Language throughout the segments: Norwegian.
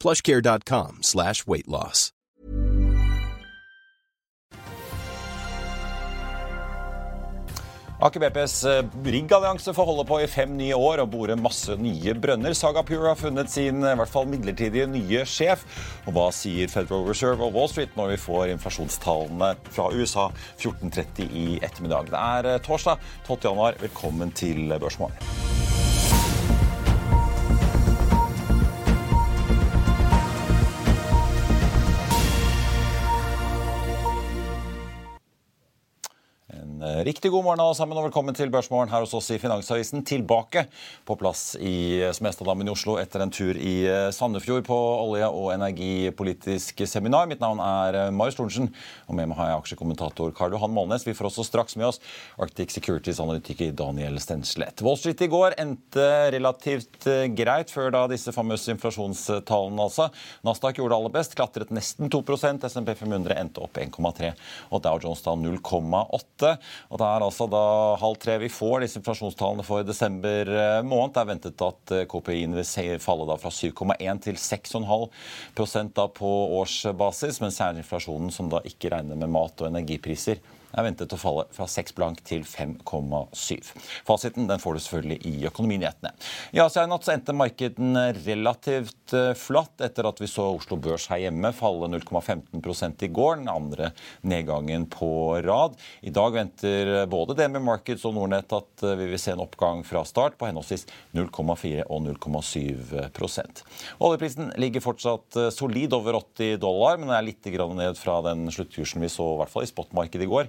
plushcare.com slash weight loss. Aker BPs eh, riggallianse får holde på i fem nye år og bore masse nye brønner. Saga Pure har funnet sin i hvert fall midlertidige nye sjef. Og hva sier Federal Reserve og Wall Street når vi får inflasjonstallene fra USA 14.30 i ettermiddag? Det er eh, torsdag 12. januar. Velkommen til Børsmorgen. Riktig god morgen alle sammen og velkommen til Børsmorgen her hos oss i Finansavisen. Tilbake på plass i Smestadammen i Oslo etter en tur i eh, Sandefjord på olje- og energipolitisk seminar. Mitt navn er eh, Marius Thorensen, og med meg har jeg aksjekommentator Karl Johan Målnes. Vi får også straks med oss Arctic Securities-analytiker Daniel Stenslet. Wall Street i går endte relativt greit før da disse famøse inflasjonstallene, altså. Nasdaq gjorde det aller best, klatret nesten 2 SMP 500 endte opp 1,3 og Dow Jones da 0,8. Og Det er altså da halv tre vi får disse inflasjonstallene for desember eh, måned. Det er ventet at eh, KPI-en vil falle da fra 7,1 til 6,5 da på årsbasis, mens kjerneinflasjonen, som da ikke regner med mat og energipriser, er ventet å falle fra 6 blank til 5,7. Fasiten den får du selvfølgelig i Økonominyhetene. I Asia i natt endte markedet relativt eh, flatt etter at vi så Oslo Børs her hjemme falle 0,15 i går, den andre nedgangen på rad. I dag venter både DNB Markets og Nordnett at eh, vi vil se en oppgang fra start på henholdsvis 0,4 og 0,7% Oljeprisen ligger fortsatt eh, solid over 80 dollar, men er litt ned fra den sluttkursen vi så i hvert fall i spotmarkedet i går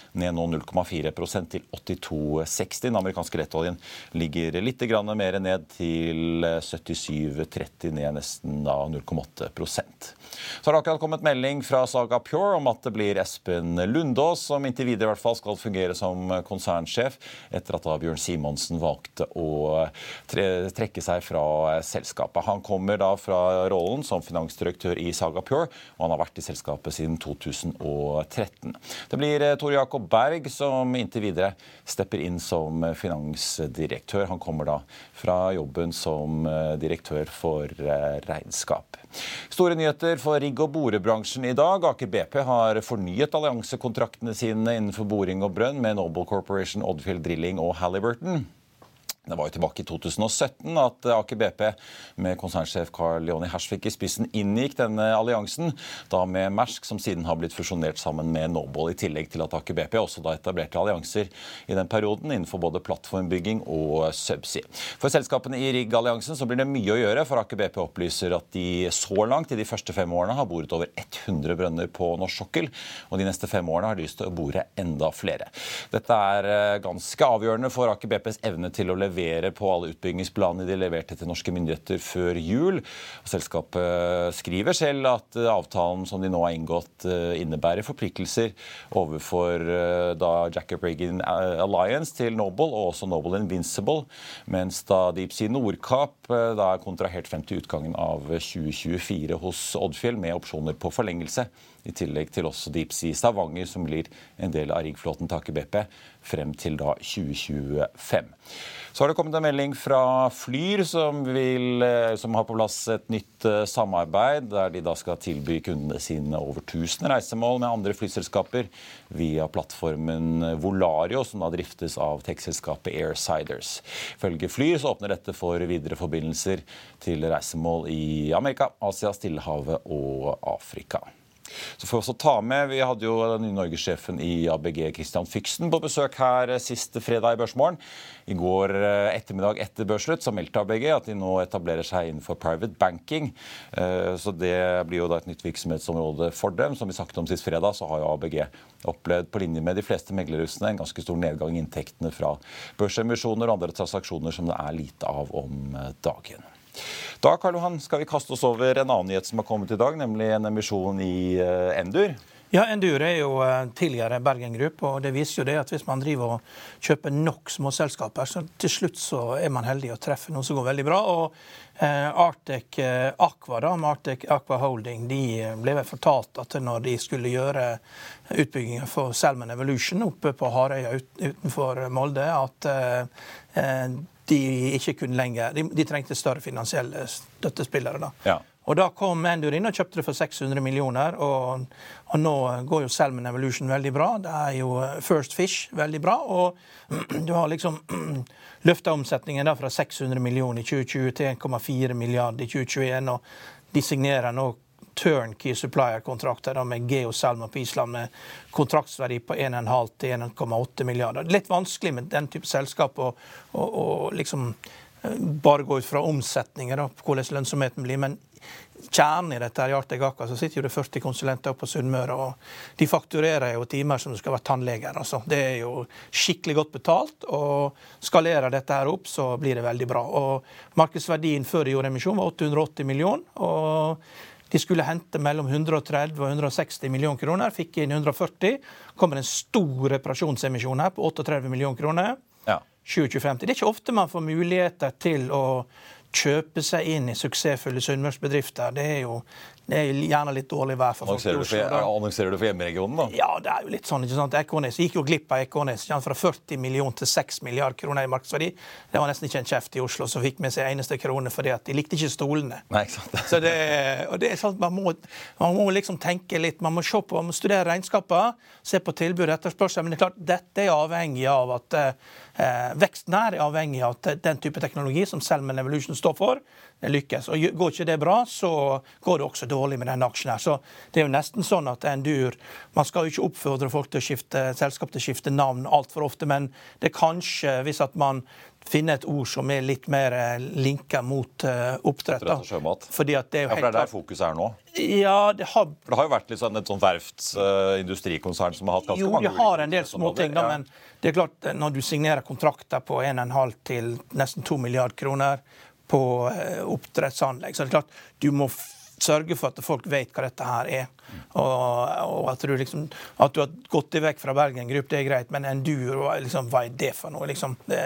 ned nå 0,4% til 82,60. Den amerikanske lettoljen ligger litt mer ned til 77,30, ned nesten 0,8 Så har det akkurat kommet melding fra Saga Pure om at det blir Espen Lundås som inntil videre i hvert fall skal fungere som konsernsjef, etter at da Bjørn Simonsen valgte å trekke seg fra selskapet. Han kommer da fra rollen som finansdirektør i Saga Pure, og han har vært i selskapet siden 2013. Det blir Tor Jakob Berg som inntil videre stepper inn som finansdirektør. Han kommer da fra jobben som eh, direktør for eh, regnskap. Store nyheter for rigg- og borebransjen i dag. Aker BP har fornyet alliansekontraktene sine innenfor boring og brønn med Noble Corporation, Oddfield Drilling og Halliburton. Det var jo tilbake i 2017 at Aker BP med konsernsjef Carl Leoni Hersvik i spissen inngikk denne alliansen, da med Mersk, som siden har blitt fusjonert sammen med Noble, i tillegg til at Aker BP også da etablerte allianser i den perioden innenfor både plattformbygging og subsea. For selskapene i Rigg-alliansen så blir det mye å gjøre, for Aker BP opplyser at de så langt i de første fem årene har boret over 100 brønner på norsk sokkel, og de neste fem årene har de lyst til å bore enda flere. Dette er eh, ganske avgjørende for Aker BPs evne til å levere levere på alle utbyggingsplanene de leverte til norske myndigheter før jul. Selskapet skriver selv at eh, avtalen som de nå har inngått, eh, innebærer forpliktelser overfor eh, da Jacob Reagan Alliance til Noble og også Noble Invincible, mens da Deep Sea Nordkapp da er kontrahert frem til utgangen av 2024 hos Oddfjell med opsjoner på forlengelse. I tillegg til også Deep Sea Stavanger, som blir en del av riggflåten til Aker BP frem til da 2025. Så har det kommet en melding fra Flyr, som, vil, eh, som har på plass et nytt eh, samarbeid, der de da skal tilby kundene sine over 1000 reisemål med andre flyselskaper via plattformen Volario, som da driftes av tekstselskapet Airsiders. Ifølge Flyr så åpner dette for videre forbindelser til reisemål i Amerika, Asia, Stillehavet og Afrika. Så får vi også ta med, Vi hadde jo den nye norgessjefen i ABG, Christian Fyksen, på besøk her siste fredag i Børsmorgen. I går eh, ettermiddag etter børsslutt så meldte ABG at de nå etablerer seg innenfor private banking. Eh, så det blir jo da et nytt virksomhetsområde for dem. Som vi snakket om sist fredag, så har jo ABG opplevd på linje med de fleste meglerhusene en ganske stor nedgang i inntektene fra børsemisjoner og andre transaksjoner som det er lite av om eh, dagen. Da Karl Johan, skal vi kaste oss over en annen nyhet som har kommet i dag, nemlig en emisjon i uh, Endur. Ja, Endur er jo uh, tidligere Bergen Group, og det viser jo det at hvis man driver og kjøper nok småselskaper, så til slutt så er man heldig å treffe noe som går veldig bra. Og uh, Arctic Aqua, da, med Arctic Aqua Holding, de ble vel fortalt at når de skulle gjøre utbyggingen for Salmon Evolution oppe på Harøya utenfor Molde, at de ikke kunne lenger De, de trengte større finansielle støttespillere. da. Ja. Og Da kom Endur inn og kjøpte det for 600 millioner. Og, og, nå går jo Salmon Evolution veldig bra. Det er jo First Fish veldig bra. Og du har liksom løfta omsetningen da fra 600 millioner i 2020 til 1,4 milliarder i 2021. Og de signerer nå turnkey supplier-kontrakter med Geosalm på Island med kontraktsverdi på 1,5 til 1,8 milliarder. Er litt vanskelig med den type selskap å, å, å liksom eh, bare gå ut fra omsetninger, da, hvordan lønnsomheten blir. men kjernen i dette her, i Arctic Aqua, så sitter jo det 40 konsulenter på Sunnmøre. og De fakturerer jo timer som du skal være tannleger. altså. Det er jo skikkelig godt betalt. og Skalerer dette her opp, så blir det veldig bra. og Markedsverdien før de gjorde emisjon, var 880 millioner. og de skulle hente mellom 130 og 160 millioner kroner, fikk inn 140. Kommer en stor reparasjonsemisjon her på 38 millioner kroner. Ja. 2050. Det er ikke ofte man får muligheter til å kjøpe seg inn i suksessfulle sunnmørsbedrifter. Det er jo det er gjerne litt dårlig vær for folk i Oslo. Annonserer du for hjemmeregionen, da? Ja, det er jo litt sånn. ikke sant? Ekornes gikk jo glipp av Ekornes fra 40 millioner til 6 milliarder kroner i markedsverdi. Det var nesten ikke en kjeft i Oslo som fikk med seg eneste krone fordi at de likte ikke stolene. Nei, ikke sant? Så det, og det er sant, man må, man må liksom tenke litt. Man må se på, man må studere regnskapene, se på tilbud og etterspørsel. Men det er klart, dette er avhengig av at eh, veksten her er avhengig av den type teknologi som Selman Evolution står for, lykkes. Og Går ikke det bra, så går det også dårlig med den aksjen. her. Så Det er jo nesten sånn at Endur Man skal jo ikke oppfordre folk til å skifte selskap til å skifte navn altfor ofte, men det er kanskje, hvis at man finner et ord som er litt mer eh, linka mot oppdrett. oppdrett. og Sjømat. Fordi at det er jo ja, for det er der fokuset er nå? Ja, det har... For det har jo vært litt sånn, et sånt verftsindustrikonsern uh, som har hatt ganske jo, mange Jo, de har en del småting, ja. men det er klart, når du signerer kontrakter på 1,5 til nesten 2 milliarder kroner på eh, oppdrettsanlegg. Så det er klart, du må sørge for at folk vet hva dette her er. Og, og at, du liksom, at du har gått deg vekk fra Bergen Group, det er greit, men Enduro, liksom, hva er det for noe? Liksom, det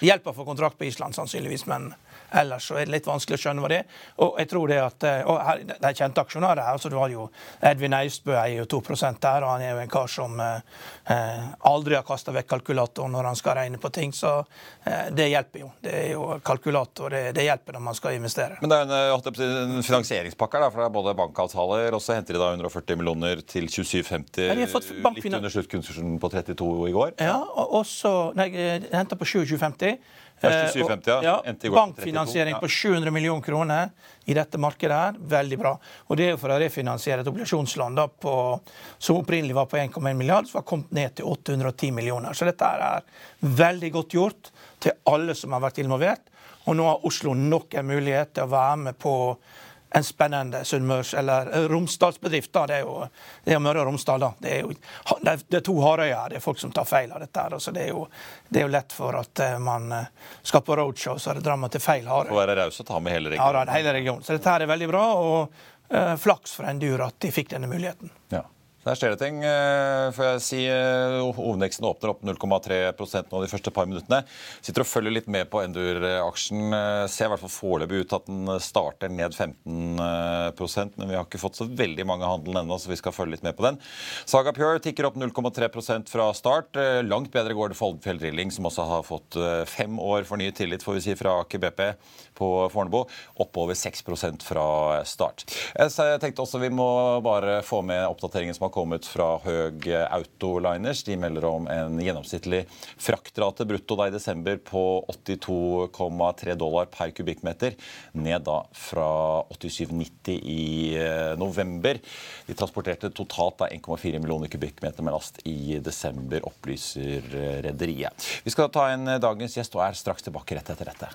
hjelper å få kontrakt på Island, sannsynligvis, men Ellers så er det litt vanskelig å skjønne hva det er. Og jeg tror det at, eh, og her, Det er kjente aksjonærer her. så Du har jo Edvin Austbø eier jo 2% der, og han er jo en kar som eh, eh aldri har kasta vekk kalkulatoren når han skal regne på ting. Så eh, det hjelper jo. Det er jo kalkulator, det, det, hjelper når man skal investere. Men det er en, eh, en finansieringspakke her, for det er både bankavtaler, og så henter de da 140 millioner til 27,50. Ja, litt under sluttkursen på 32 i går. Ja, og også, nei, de henter på 27,50. Først 750, ja. Endte i går bankfinansiering på 700 millioner kroner i dette markedet her, veldig bra. Og det er for å refinansiere et obligasjonslån på, som opprinnelig var på 1,1 milliard, som har kommet ned til 810 millioner. Så dette er veldig godt gjort til alle som har vært involvert. Og nå har Oslo nok en mulighet til å være med på en spennende Sunnmørs- eller eh, Romsdalsbedrift. da, Det er jo, det er Møre og Romsdal. da. Det er, jo, det er to hardøyer. Det er folk som tar feil av dette. her, så det er, jo, det er jo lett for at eh, man eh, skal på roadshow, så drar man til feil hardøy. Får være raus og ta med hele regionen. Ja, hele regionen. Så dette her er veldig bra, og uh, flaks for Endur at de fikk denne muligheten. Ja. Der skjer det ting. Eh, får jeg si eh, Hovedveksten åpner opp 0,3 nå de første par minuttene. Sitter og følger litt med på Endur-aksjen. Eh, ser i hvert fall foreløpig ut at den starter ned 15% men vi har ikke fått så veldig mange handel ennå, så vi skal følge litt med på den. Saga Pure tikker opp 0,3% fra start. Langt bedre går det for Drilling, som også har fått fem år fornyet tillit får vi si, fra Aker BP på Fornebu. Oppover 6% fra start. Jeg tenkte også vi må bare få med oppdateringen som har kommet fra Høg Autoliners. De melder om en gjennomsnittlig fraktrate brutto da i desember på 82,3 dollar per kubikkmeter. Ned da fra 87,90 i eh, november. De transporterte totalt 1,4 millioner kubikkmeter med last i desember, opplyser eh, rederiet. Vi skal ta en dagens gjest og er straks tilbake rett etter dette.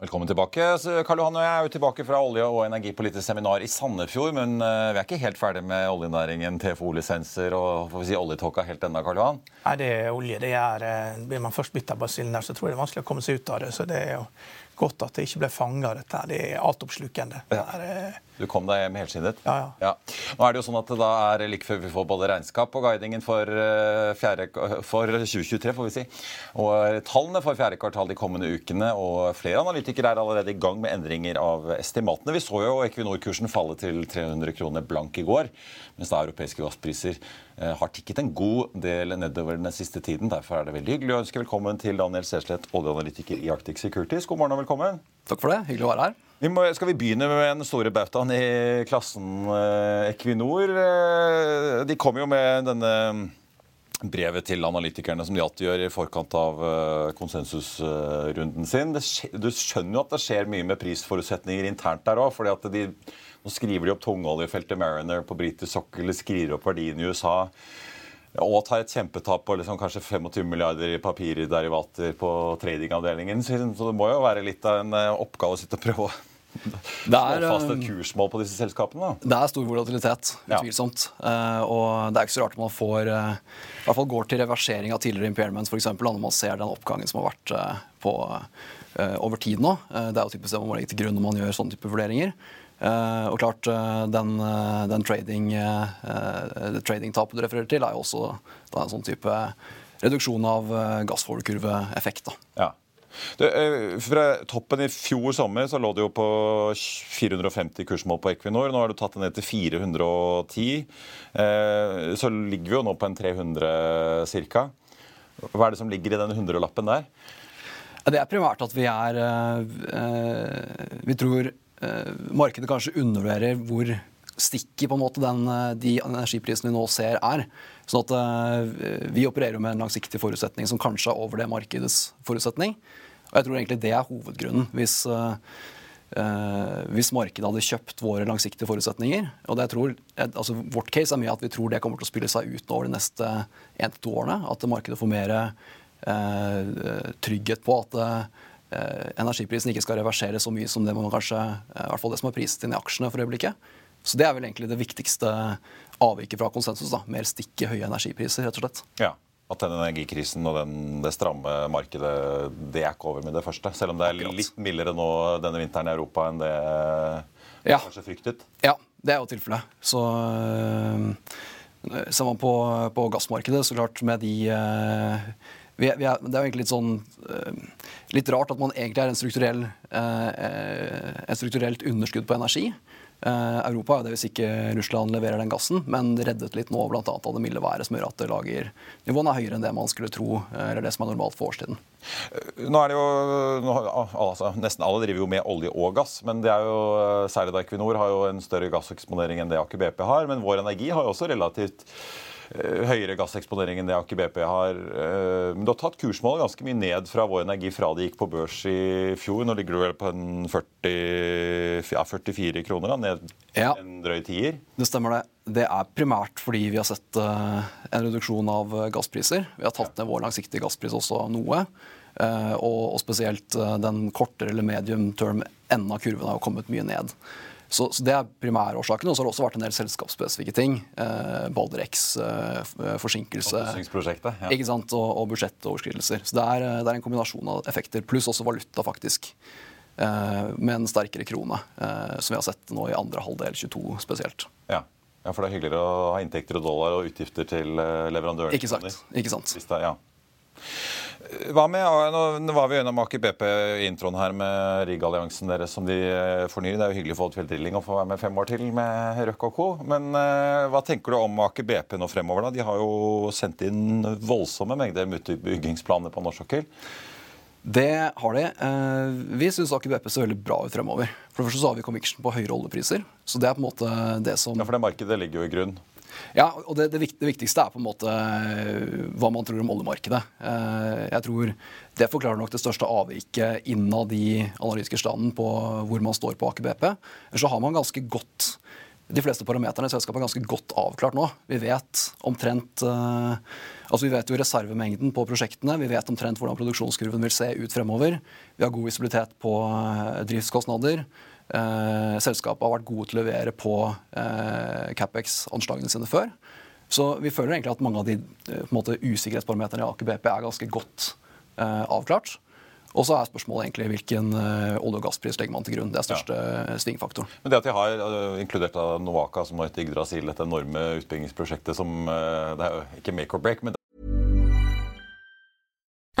Velkommen tilbake. Karl Johan og jeg er jo tilbake fra olje- og energipolitisk seminar i Sandefjord. Men eh, vi er ikke helt ferdig med oljenæringen, TFO-lisenser og får vi si oljetåka helt ennå, Karl Johan? Nei, det er olje. Det er, eh, Blir man først bitt av basillen der, så tror jeg det er vanskelig å komme seg ut av det. Så det er jo godt at det ikke ble fanga, dette. Det er altoppslukende. Ja. Eh, du kom deg hjem helskinnet? Ja, ja, ja. Nå er det jo sånn at det da er like før vi får både regnskap og guidingen for, eh, fjerde, for 2023, får vi si. Og tallene for fjerde kvartal de kommende ukene, og flere analytikere er allerede i gang med endringer av estimatene. Vi så jo Equinor-kursen falle til 300 kroner blank i går, mens da europeiske gasspriser eh, har tikket en god del nedover den siste tiden. Derfor er det veldig hyggelig å ønske velkommen til Daniel Sesleth, oljeanalytiker i Arctic Securities. God morgen og velkommen. Takk for det. Hyggelig å være her. Vi må, skal vi begynne med den store bautaen i klassen eh, Equinor? Eh, de kom jo med denne brevet til analytikerne som de alltid gjør i forkant av eh, konsensusrunden sin. Det, du skjønner jo at det skjer mye med prisforutsetninger internt der òg. Nå skriver de opp tungoljefeltet Mariner på britisk sokkel, skriver opp verdien i USA. Og tar et kjempetap på liksom kanskje 25 milliarder i papirderivater på tradingavdelingen. Så det må jo være litt av en oppgave å sitte og prøve å det er, fast et eh, kursmål på disse selskapene? Det er stor volatilitet, utvilsomt. Ja. Uh, og det er ikke så rart man får uh, i hvert fall går til reversering av tidligere impairments, f.eks. når man ser den oppgangen som har vært uh, på over tid nå. det er jo typisk det man må legge til grunn når man gjør sånne type vurderinger. Og klart, den, den trading, tradingtapet du refererer til, er jo også en sånn type reduksjon av gassforkurveeffekt. Ja. Eh, fra toppen i fjor sommer så lå det jo på 450 kursmål på Equinor. Nå har du tatt det ned til 410. Eh, så ligger vi jo nå på en 300 ca. Hva er det som ligger i den hundrelappen der? Det er primært at vi er eh, Vi tror markedet kanskje undervurderer hvor stikker på en måte den, de energiprisene vi nå ser, er. Sånn at Vi opererer jo med en langsiktig forutsetning som kanskje er over det markedets forutsetning. Og jeg tror egentlig det er hovedgrunnen. Hvis, uh, hvis markedet hadde kjøpt våre langsiktige forutsetninger og det jeg tror, altså Vårt case er mye at vi tror det kommer til å spille seg ut over de neste én til to årene. At markedet får mer uh, trygghet på at uh, energiprisen ikke skal reversere så mye som det man kanskje, i hvert fall det som er priset inn i aksjene for øyeblikket. Så det er vel egentlig det viktigste avviket fra konsensus. da, Mer stikk i høye energipriser, rett og slett. Ja at den energikrisen og den, det stramme markedet det er ikke over med det første. Selv om det er Akkurat. litt mildere nå denne vinteren i Europa enn det ja. kanskje fryktet. Ja, det er jo tilfellet. Så øh, ser man på, på, gassmarkedet, så klart med de øh, vi vi er, det er jo egentlig litt sånn uh, litt rart at man egentlig er en strukturell, et strukturelt underskudd på energi. Uh, Europa er det hvis ikke Russland leverer den gassen, men reddet litt nå bl.a. av det milde været som gjør at lagernivåene er høyere enn det man skulle tro, eller det som er normalt for årstiden. Nå er det jo, altså, Nesten alle driver jo med olje og gass, men det er jo, særlig da Equinor har jo en større gasseksponering enn det Aker BP har. Men Vår Energi har jo også relativt høyere gasseksponering enn det Aker BP har. Eh, men du har tatt kursmålet ganske mye ned fra Vår Energi fra det gikk på børs i fjor. Nå ligger du vel på en 40, ja, 44 kroner, da, ned ja, en drøy tier? Det stemmer det. Det er primært fordi vi har sett uh, en reduksjon av gasspriser. Vi har tatt ned vår langsiktige gasspris også noe. Og, spesielt den kortere eller medium term enden av kurven har kommet mye ned. Så, så Det er primærårsaken. Og så har det også vært en del selskapsspesifikke ting. Eh, Balder X, eh, forsinkelse ja. ikke sant, og, og budsjettoverskridelser. Så det er, det er, en kombinasjon av effekter, pluss også valuta, faktisk. med en sterkere krone, som vi har sett nå i andre halvdel 22 spesielt. Ja. ja, for det er hyggeligere å ha inntekter og dollar og utgifter til leverandøren. Ikke sant. Ikke sant. Det, ja. Hva med, Nå var vi gjennom Aker BP i introen her med Rig-alliansen deres som de eh, fornyer. Det er jo hyggelig for Oddfjell Drilling å få være med fem år til med Røkke og co. Men uh, hva tenker du om Aker BP nå fremover? da? De har jo sendt inn voldsomme mengder utbyggingsplaner på norsk sokkel. Det har de. Uh, vi syns Aker BP ser veldig bra ut fremover. For det første så har vi conviction på høyere oljepriser. Så det er på en måte det som Ja, For det markedet ligger jo i grunn? Ja, og det, det, viktigste er på en måte eh, hva man tror om oljemarkedet. Eh, jeg tror Det forklarer nok det største avviket innad i analytiske standen på hvor man står på Aker BP. Så har man ganske godt de fleste parameterne i selskapet er ganske godt avklart nå. Vi vet omtrent uh, altså vi vet jo reservemengden på prosjektene. Vi vet omtrent hvordan produksjonskurven vil se ut fremover. Vi har god visibilitet på driftskostnader. Eh, selskapet har vært gode til å levere på eh, Capex-anslagene sine før. Så vi føler egentlig at mange av de eh, måte, usikkerhetsparameterne i Aker BP er ganske godt eh, avklart. Og så er spørsmålet egentlig hvilken uh, olje- og gasspris legger man til grunn. Det er største ja. svingfaktoren. Men det at de har uh, inkludert Novaka som har et Yggdrasil, dette enorme utbyggingsprosjektet som uh, Det er jo ikke make or break, men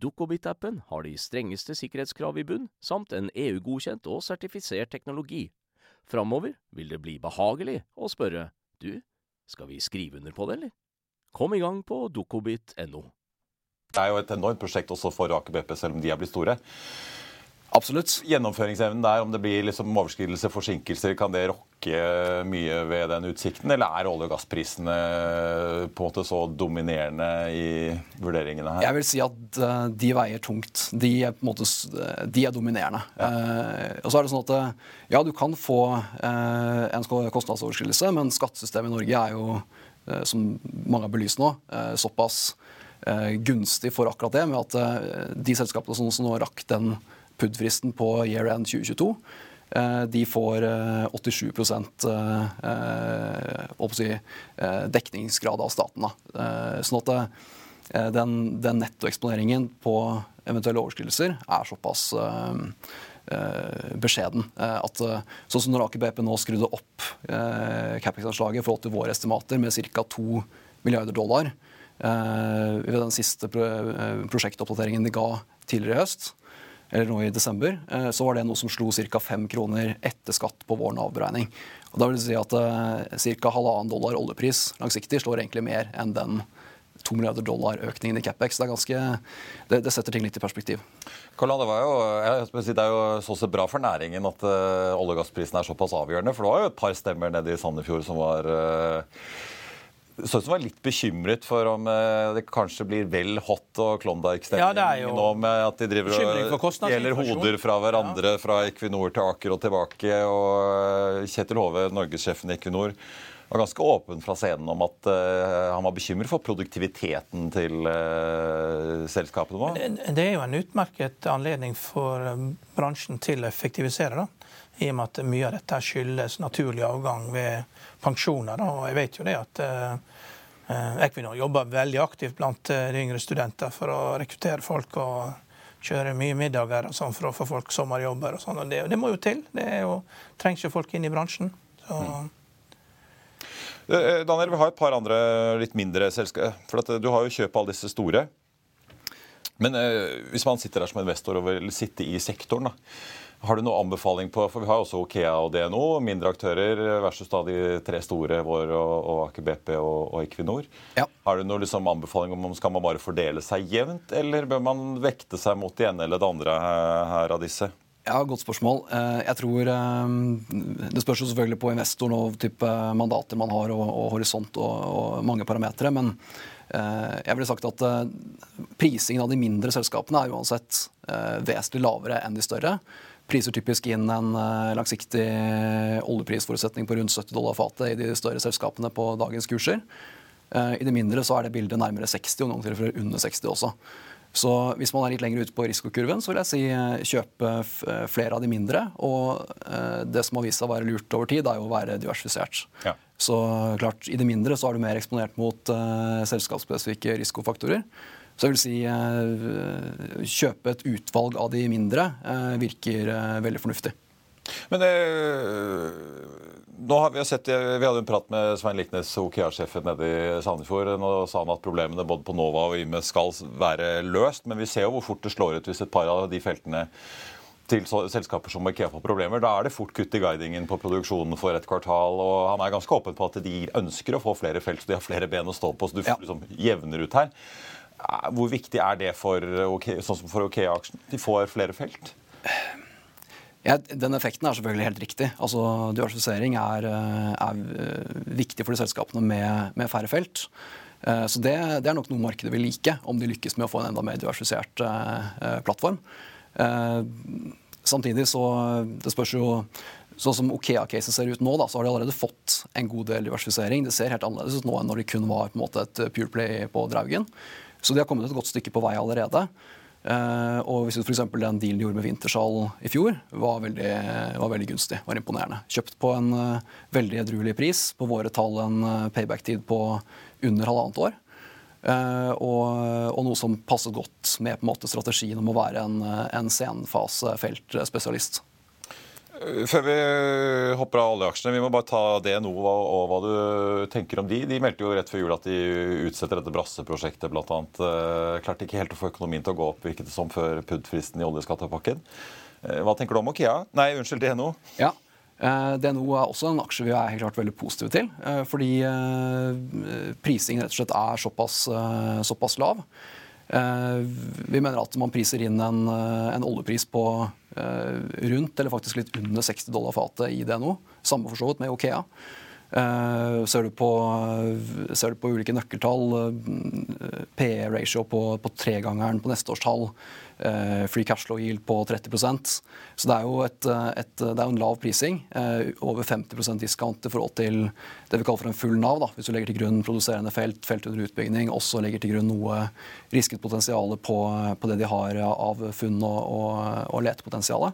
Dukkobit-appen har de strengeste sikkerhetskrav i bunn, samt en EU-godkjent og sertifisert teknologi. Framover vil det bli behagelig å spørre du, skal vi skrive under på det, eller? Kom i gang på dukkobit.no. Det er jo et enormt prosjekt også for Aker BP, selv om de er blitt store. Absolutt. Gjennomføringsevnen der, om det blir liksom overskridelser, forsinkelser, kan det rokke mye ved den utsikten? Eller er olje- og gassprisene på en måte så dominerende i vurderingene her? Jeg vil si at eh, de veier tungt. De er, måte, de er dominerende. Ja. Eh, og så er det sånn at eh, ja, du kan få eh, en kostnadsoverskridelse, men skattesystemet i Norge er jo, eh, som mange har belyst nå, eh, såpass gunstig for akkurat det, med at de selskapene som nå rakk den PUD-fristen på year end 2022. Eh, de får 87% eh, eh, dekningsgrad av staten. Sånn at den, den nettoeksponeringen på eventuelle overskridelser er såpass beskjeden. At, sånn som når Aker BP nå skrudde opp Capex-anslaget i forhold til våre estimater med ca. 2 milliarder dollar ved den siste prosjektoppdateringen de ga tidligere i høst, eller nå i desember, eh, så var det noe som slo ca. 5 kroner etter skatt på vår Nav-beregning. Da vil det si at uh, ca. halvannen dollar oljepris langsiktig slår egentlig mer enn den 2 milliarder dollar-økningen i Capex. Det, er ganske, det, det, setter ting litt i perspektiv. Karl, det, var jo, si, det er jo så, sett bra for næringen at uh, olje- og gassprisen er såpass avgjørende. For det var jo et par stemmer nede i Sandefjord som var uh, så ut som var litt bekymret for om eh, det kanskje blir vel hot og Klondyke-stemning ja, nå med at de driver og gjelder hoder fra hverandre ja. fra Equinor til Aker og tilbake. Og eh, Kjetil Hove, norgessjefen i Equinor, var ganske åpen fra scenen om at uh, han var bekymret for produktiviteten til uh, selskapene nå. Det, det, er jo en utmerket anledning for bransjen til å effektivisere. da. I og med at mye av dette skyldes naturlig avgang ved pensjoner. Da. Og jeg vet jo det at uh, Equinor jobber veldig aktivt blant de yngre studenter for å rekruttere folk. og kjøre mye middager og sånn for å få folk sommerjobber. og sånn, og det, det, må jo til. Det er jo, trengs jo folk inn i bransjen. Så. Mm. Eh, eh, Daniel, vi har et par andre litt mindre selskaper. For eh, du har jo kjøp av alle disse store. Men eh, hvis man sitter der som investor og vil sitte i sektoren, da, har du noen anbefaling på For vi har også Okea og DNO, mindre aktører versus da de tre store, vår og, og Aker BP og, og Equinor. Ja. Har du noen liksom anbefaling om skal man bare fordele seg jevnt, eller bør man vekte seg mot det ene eller det andre her av disse? Ja, Godt spørsmål. Eh, jeg tror eh, Det spørs jo selvfølgelig på investoren og type mandater man har, og, og horisont og, og mange parametere. Men eh, jeg ville sagt at prisingen av de mindre selskapene er uansett vesentlig lavere enn de større. Priser typisk inn en langsiktig oljeprisforutsetning på rundt 70 dollar fatet i de større selskapene på dagens kurser. I det mindre så er det bildet nærmere 60, og noen tilfeller under 60 også. Så hvis man er litt lenger ute på risikokurven, så vil jeg si eh, kjøpe eh, flere av de mindre. Og eh, det som har vist seg å være lurt over tid, er jo å være diversifisert. Ja. Så klart, i det mindre så er du mer eksponert mot uh, selskapsspesifikke risikofaktorer. Så jeg vil si uh, kjøpe et utvalg av de mindre uh, virker veldig fornuftig. Men det nå har vi, sett, vi hadde en prat med Svein Liknes, OKEA-sjefen nede i Sandefjord. Nå sa han at problemene både på Nova og Yme skal være løst. Men vi ser jo hvor fort det slår ut hvis et par av de feltene til selskaper som Ikea får problemer. Da er det fort kutt i guidingen på produksjonen for et kvartal. og Han er ganske åpen på at de ønsker å få flere felt, så de har flere ben å stå på. så du ja. liksom jevner ut her. Hvor viktig er det for, sånn for Okea-aksjen? De får flere felt? Ja, den effekten er selvfølgelig helt riktig. Altså, Diversifisering er, eh, er, eh, viktig for de selskapene med, med færre felt. Eh, så det, det, er nok noe markedet vil like, om de lykkes med å få en enda mer diversifisert plattform. Samtidig så det spørs jo Sånn som Okea-caset ser ut nå, da, så har de allerede fått en god del diversifisering. Det ser helt annerledes ut nå enn når de kun var på en måte et pure play på Draugen. Så de har kommet et godt stykke på vei allerede. Uh, og hvis f.eks. den dealen de gjorde med Wintershall i fjor, var veldig, var veldig gunstig. var imponerende. Kjøpt på en uh, veldig edruelig pris. På våre tall en uh, payback-tid på under halvannet år. Og, og, noe som passet godt med på en måte strategien om å være en, en senfasefeltspesialist. Før vi hopper av oljeaksjene, vi må bare ta DNO og, og hva du tenker om de. De meldte jo rett før jul at de utsetter dette Brasse-prosjektet bl.a. Uh, klarte ikke helt å få økonomien til å gå opp virket det som før PUD-fristen i oljeskattepakken. Uh, hva tenker du om Okea? Nei, unnskyld, DNO. Ja, DNO er også en aksje vi er helt klart veldig positive til. Fordi prisingen rett og slett er såpass, såpass lav. Vi mener at man priser inn en, en oljepris på Eh, rundt, eller faktisk litt under 60 dollar fatet i DNO. Samme for så vidt med Okea. Uh, ser, du på, ser, du på, ulike nøkkeltall, uh, PE-ratio på, på tregangeren på neste års tall, free cash flow yield på 30% Så det er jo, et, et, det er en lav prising. over 50 discount i forhold til det vi kaller for en full Nav. Da. Hvis du legger til grunn produserende felt, felt under utbygging, også legger til grunn noe risket potensial på, på, det de har av funn og, og, og letepotensial.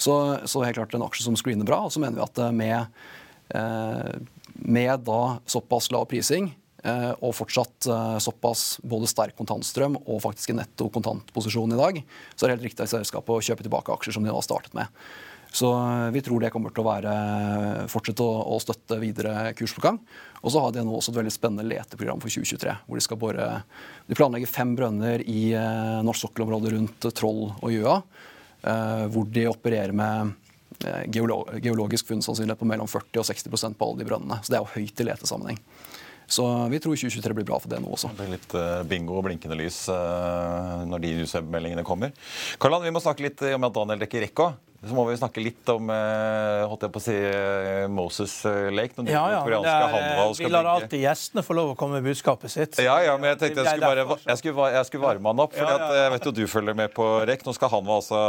Så, så helt klart en aksje som screener bra. Og så mener vi at med Eh, med da såpass lav prising eh, og fortsatt eh, såpass både sterk kontantstrøm og faktisk en netto kontantposisjon i dag, så er det helt riktig av selskapet å kjøpe tilbake aksjer som de har startet med. Så vi tror det kommer til å være, fortsette å, å støtte videre kurspågang. Og så har de nå også et veldig spennende leteprogram for 2023. hvor De skal bore, de planlegger fem brønner i eh, norsk sokkelområde rundt Troll og Gjøa. Eh, hvor de opererer med Eh, geologisk funnsannsynlighet på mellom 40 og 60% på alle de brønnene. Så det er jo høyt i letesammenheng. Så vi tror 2023 blir bra for det nå også. Det blir litt eh, bingo og blinkende lys eh, når de newsweb-meldingene kommer. Karlan, vi må snakke litt om at Daniel dekker Rekka. Så må vi snakke litt om eh, holdt jeg på å si, eh, Moses eh, Lake. Den Ja, ja. koreanske er, Hanwha vi lar alltid gjestene få lov å komme med budskapet sitt. Ja, ja, men jeg tenkte jeg skulle, bare, jeg skulle, jeg skulle varme han opp. fordi Ja. Jeg vet jo du følger med på REC. Nå skal Hanwa altså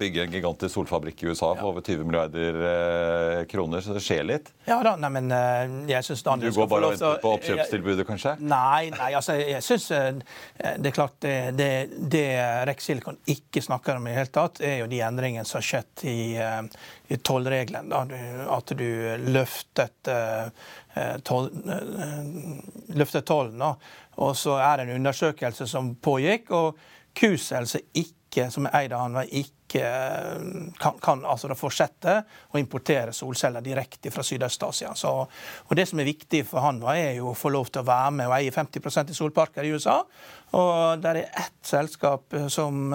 bygge en gigantisk solfabrikk i USA for over 20 milliarder eh, kroner, så det skjer litt. Ja da, nei, men jeg syns Du Daniel går skal få bare og venter på oppkjøpstilbudet, kanskje? Nei, nei, altså jeg syns det er klart det, det, det REC Silicon ikke snakker om i det hele tatt, er jo de endringene som skjedd i, eh, i tollreglene. At du løftet eh, eh, toll, eh, løftet tollen. Og så er det en undersøkelse som pågikk, og KUS, altså ikke, som er eid av han, ikke kan, kan altså fortsette å importere solceller direkte fra Sydøst-Asia. Og Det som er viktig for han, er jo å få lov til å være med og eie 50% i solparker i USA. Og der er ett selskap som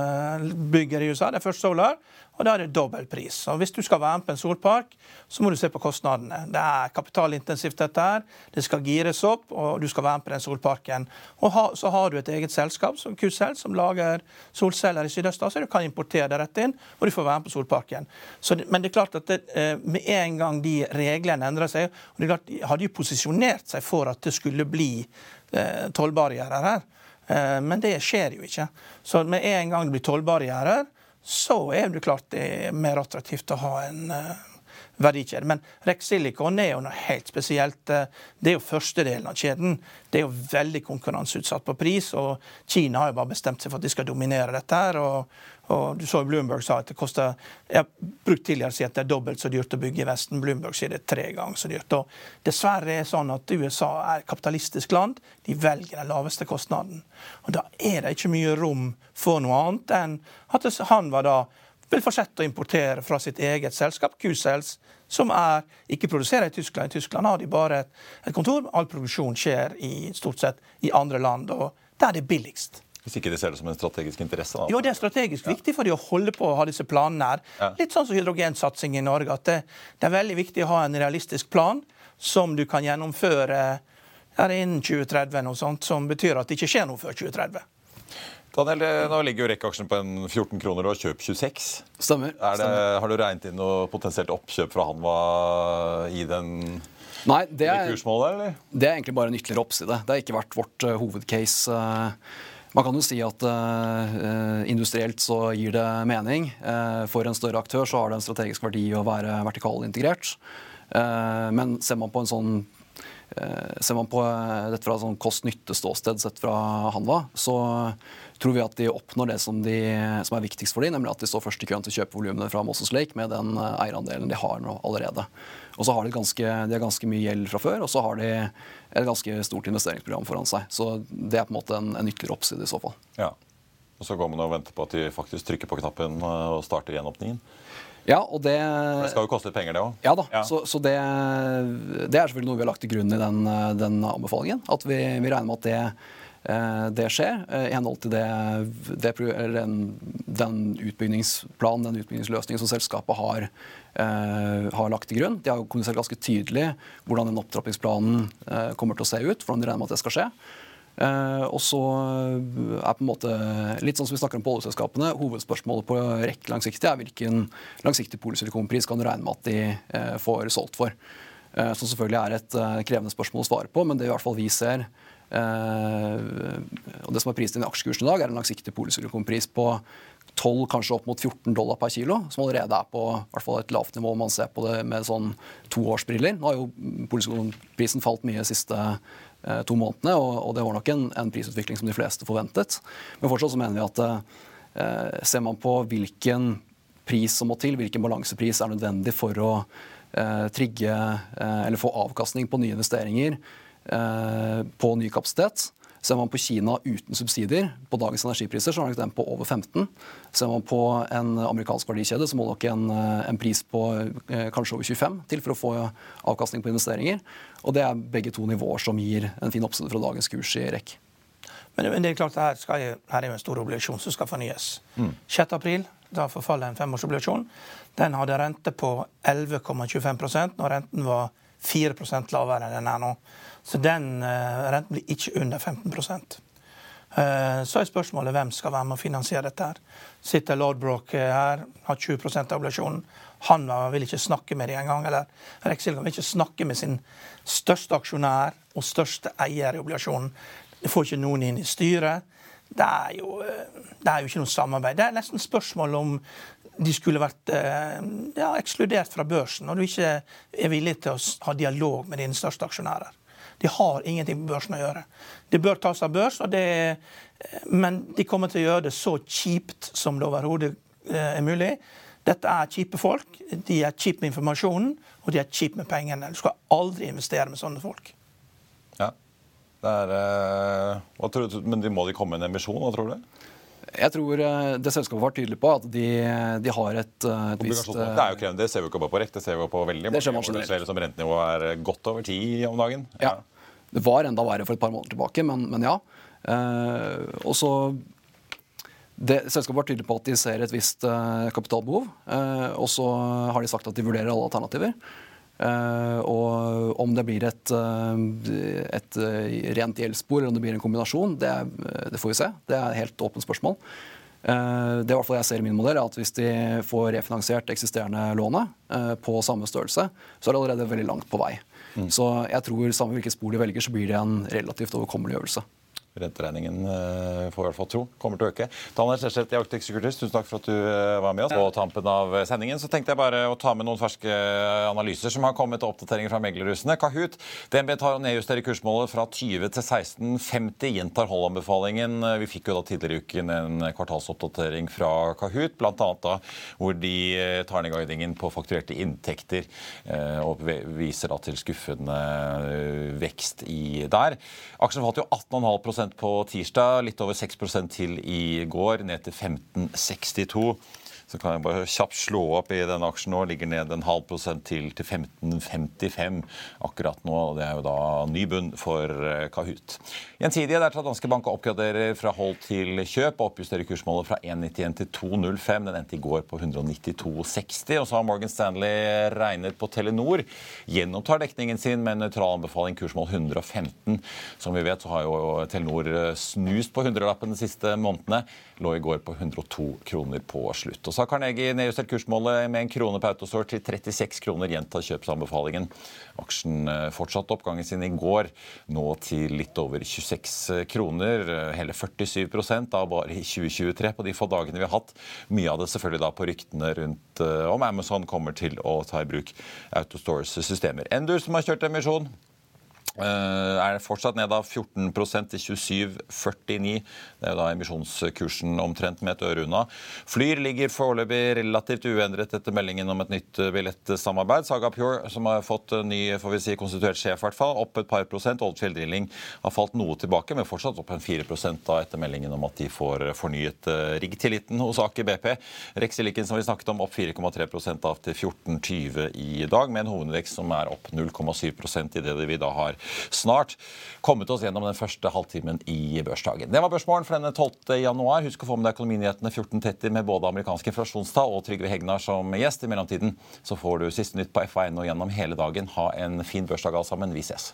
bygger i USA, det er First Solar. Og da er det dobbel pris. Og hvis du skal være med på en solpark, så må du se på kostnadene. Det er kapitalintensivt dette her. Det skal gires opp, og du skal være med på den solparken. Og ha, så har du et eget selskap som Qcell, som lager solceller i Sydøst-Asia. Du kan importere det rett inn, og du får være med på solparken. Så men det er klart at det, eh, med en gang de reglene endrer seg og det er klart, De hadde jo posisjonert seg for at det skulle bli eh, tollbarrierer her. Eh, Men det skjer jo ikke. Så med en gang det blir tollbarrierer, så er det klart det er mer attraktivt å ha en eh, verdikjede. Men Rex Silicon er jo noe helt spesielt. Eh, Det er jo første delen av kjeden. Det er jo veldig konkurranseutsatt på pris, og Kina har jo bare bestemt seg for at de skal dominere dette. her, og, og du så jo Bloomberg sa at det koster Jeg har brukt tidligere å si at det er dobbelt så dyrt å bygge i Vesten. Bloomberg sier det er tre ganger så dyrt. Og dessverre er det sånn at USA er et kapitalistisk land. De velger den laveste kostnaden. Og da er det ikke mye rom for noe annet enn at han var da vil fortsette å importere fra sitt eget selskap, Q-Cells, som er, ikke produserer i Tyskland. I Tyskland har de bare et, et kontor. All produksjon skjer i, stort sett i andre land, og der er det billigst. Hvis ikke de ser det som en strategisk interesse. da. Jo, det er strategisk viktig for de å holde på å ha disse planene her. Ja. Litt sånn som hydrogensatsing i Norge. at det, det er veldig viktig å ha en realistisk plan som du kan gjennomføre innen 2030, noe sånt, som betyr at det ikke skjer noe før 2030. Daniel, nå ligger jo REC-aksjen på en 14 kroner og kjøp 26. Stemmer. Er det, stemmer. har du regnet inn noe potensielt oppkjøp fra Hanwha i den Nei, det er, kursmålet, eller? det er egentlig bare en ytterligere oppside. Det har ikke vært vårt uh, hovedcase. Uh, man kan jo si at eh, industrielt så gir det mening. Uh, for en større aktør så har det en strategisk verdi å være vertikalintegrert. Uh, men ser man på en sånn Ser man på eh, dette fra sånn kost-nytte-ståsted sett fra Hanva, så tror vi at de oppnår det som, de, som er viktigst for dem, nemlig at de står først i køen til å kjøpe volumene fra Moses Lake med den eh, eierandelen de har nå allerede. Og så har de, ganske, de har ganske mye gjeld fra før, og så har de et ganske stort investeringsprogram foran seg. Så det er på en måte en, en ytterligere oppside i så fall. Ja. Og så går man og venter på at de faktisk trykker på knappen eh, og starter gjenåpningen. Ja, og det Det skal jo koste litt penger, det òg. Ja da, så, så det, det er selvfølgelig noe vi har lagt til grunn i den, den anbefalingen. At vi, vi regner med at det, eh, det skjer eh, i henhold til det, det, eller den, den utbyggingsplanen, den utbyggingsløsningen som selskapet har, eh, har lagt til grunn. De har jo kommunisert ganske tydelig hvordan den opptrappingsplanen kommer til å se ut. hvordan de regner med at det skal skje. Eh, og så er på en måte, litt sånn som vi snakker om på oljeselskapene, Hovedspørsmålet på rekke langsiktig er hvilken langsiktig polisilikonpris kan du regne med at de eh, får solgt for. Eh, som selvfølgelig er et eh, krevende spørsmål å svare på, men det i hvert fall vi ser eh, og det som er prisen i aksjekursen i dag, er en langsiktig polisilikonpris på 12, kanskje opp mot 14 dollar per kilo, som allerede er på hvert fall et lavt nivå om man ser på det med sånn toårsbriller. Nå har jo polisilikonprisen falt mye de siste eh, to månedene, og, det var nok en, en prisutvikling som de fleste forventet. Men fortsatt så mener vi at eh, ser man på hvilken pris som må til, hvilken balansepris er nødvendig for å eh, trigge eh, eller få avkastning på nye investeringer eh, på ny kapasitet. Ser man på Kina uten subsidier på dagens energipriser, så er nok den på over 15. Ser man på en amerikansk verdikjede, så må nok en, eh, en pris på eh, kanskje over 25 til for å få avkastning på investeringer. Og det er begge to nivåer som gir en fin oppside fra dagens kurs i REC. Men men det er klart, her, skal jeg, her er jo en stor obligasjon som skal fornyes. 6. april da forfaller en femårsobligasjon. Den hadde rente på 11,25% når renten var 4 lavere enn den er nå. Så den eh, renten blir ikke under 15% Så er spørsmålet hvem skal være med å finansiere dette. her. Sitter Lodbrok her, har 20 av oblasjonen. Han vil ikke snakke med dem engang. Eller Rex Silgan vil ikke snakke med sin største aksjonær og største eier i oblasjonen. De får ikke noen inn i styret. Det er, jo, det er jo ikke noe samarbeid. Det er nesten spørsmål om de skulle vært eh, ja, ekskludert fra børsen, når du ikke er villig til å ha dialog med dine største aksjonærer. De har ingenting med børsen å gjøre. Det bør tas av børs, det, men de kommer til å gjøre det så kjipt som det overhodet eh, er mulig. Dette er kjipe folk. De er kjipe med informasjonen, og de er kjipe med pengene. Du skal aldri investere med sånne folk. Ja. Er, uh, du, men de må de komme med en emisjon, hva tror du? Jeg tror uh, det selskapet var tydelig på at de, de har et, uh, et visst Det er jo krevende, det ser vi ikke bare på REC, det ser vi på veldig mange områder som rentenivået er godt over ti om dagen. Ja. ja. Det var enda verre for et par måneder tilbake, men, men ja. og så det, selskapet var tydelig på at de ser et visst uh, kapitalbehov. Eh, og så har de sagt at de vurderer alle alternativer. Uh, og om det blir et, et rent gjeldsspor eller om det blir en kombinasjon, det, det, får vi se. Det er et helt åpent spørsmål. det hvert fall jeg ser i min modell, er at hvis de får refinansiert eksisterende lånet på samme størrelse, så er det allerede veldig langt på vei. Mm. Så jeg tror samme hvilket spor de velger, så blir det en relativt overkommelig øvelse. Renteregningen eh, får i hvert fall tro kommer til å øke. Daniel Skjeseth i Arctic Securities, tusen takk for at du eh, var med oss. På tampen av sendingen så tenkte jeg bare å ta med noen ferske analyser som har kommet til oppdateringer fra meglerhusene. Kahoot. DNB tar og nedjusterer kursmålet fra 20 til 16,50. Gjentar holdanbefalingen. Vi fikk jo da tidligere i uken en kvartalsoppdatering fra Kahoot, bl.a. da hvor de eh, tar ned guidingen på fakturerte inntekter og viser da til skuffende vekst i der. Aksjen falt jo 18,5 på tirsdag, litt over 6% til i går, ned til 1562. Så kan jeg bare kjapt slå opp i denne aksjen nå. Ligger ned en halv prosent til til 15,55 akkurat nå. og Det er jo da ny bunn for eh, Kahoot. Gjensidige der tar Danske Bank oppgraderer fra hold til kjøp og oppjusterer kursmålet fra 1,91 til 2,05. Den endte i går på 192,60. Og så har Morgan Stanley regnet på Telenor. Gjennomtar dekningen sin med en nøytral anbefaling kursmål 115. Som vi vet så har jo Telenor snust på hundrelappen de siste månedene. Lå i går på 102 kroner på slutt. Og så har Carnegie nedjustert kursmålet med en krone på Autostore til 36 kroner. Gjentar kjøpsanbefalingen. Aksjen eh, fortsatte oppgangen sin i går, nå til litt over 26 kroner. Hele 47 da bare i 2023 på de få dagene vi har hatt. Mye av det selvfølgelig da på ryktene rundt eh, om Amazon kommer til å ta i bruk Autostores systemer. Endur som har kjørt emisjon, Eh, er fortsatt ned av 14% til 27,49. Det er da emisjonskursen omtrent med et øre unna. Flyr ligger foreløpig relativt uendret etter meldingen om et nytt billettsamarbeid. Saga Pure, som har fått ny får vi si, konstituert sjef, hvert fall, opp et par prosent. Oldfield Drilling har falt noe tilbake, men fortsatt opp en 4% da, etter meldingen om at de får fornyet riggtilliten hos Aker BP. Rex som vi snakket om, opp 4,3% av til 14,20 i dag, med en hovedvekst som er opp 0,7% i det vi da har snart kommet oss gjennom den første halvtimen i børsdagen. Det var børsmålen for denne 12. januar. Husk å få med deg Økonominyhetene 14.30 med både amerikanske inflasjonstall og Trygve Hegnar som gjest. I mellomtiden så får du siste nytt på F1 og gjennom hele dagen. Ha en fin børsdag alle sammen. Vi ses.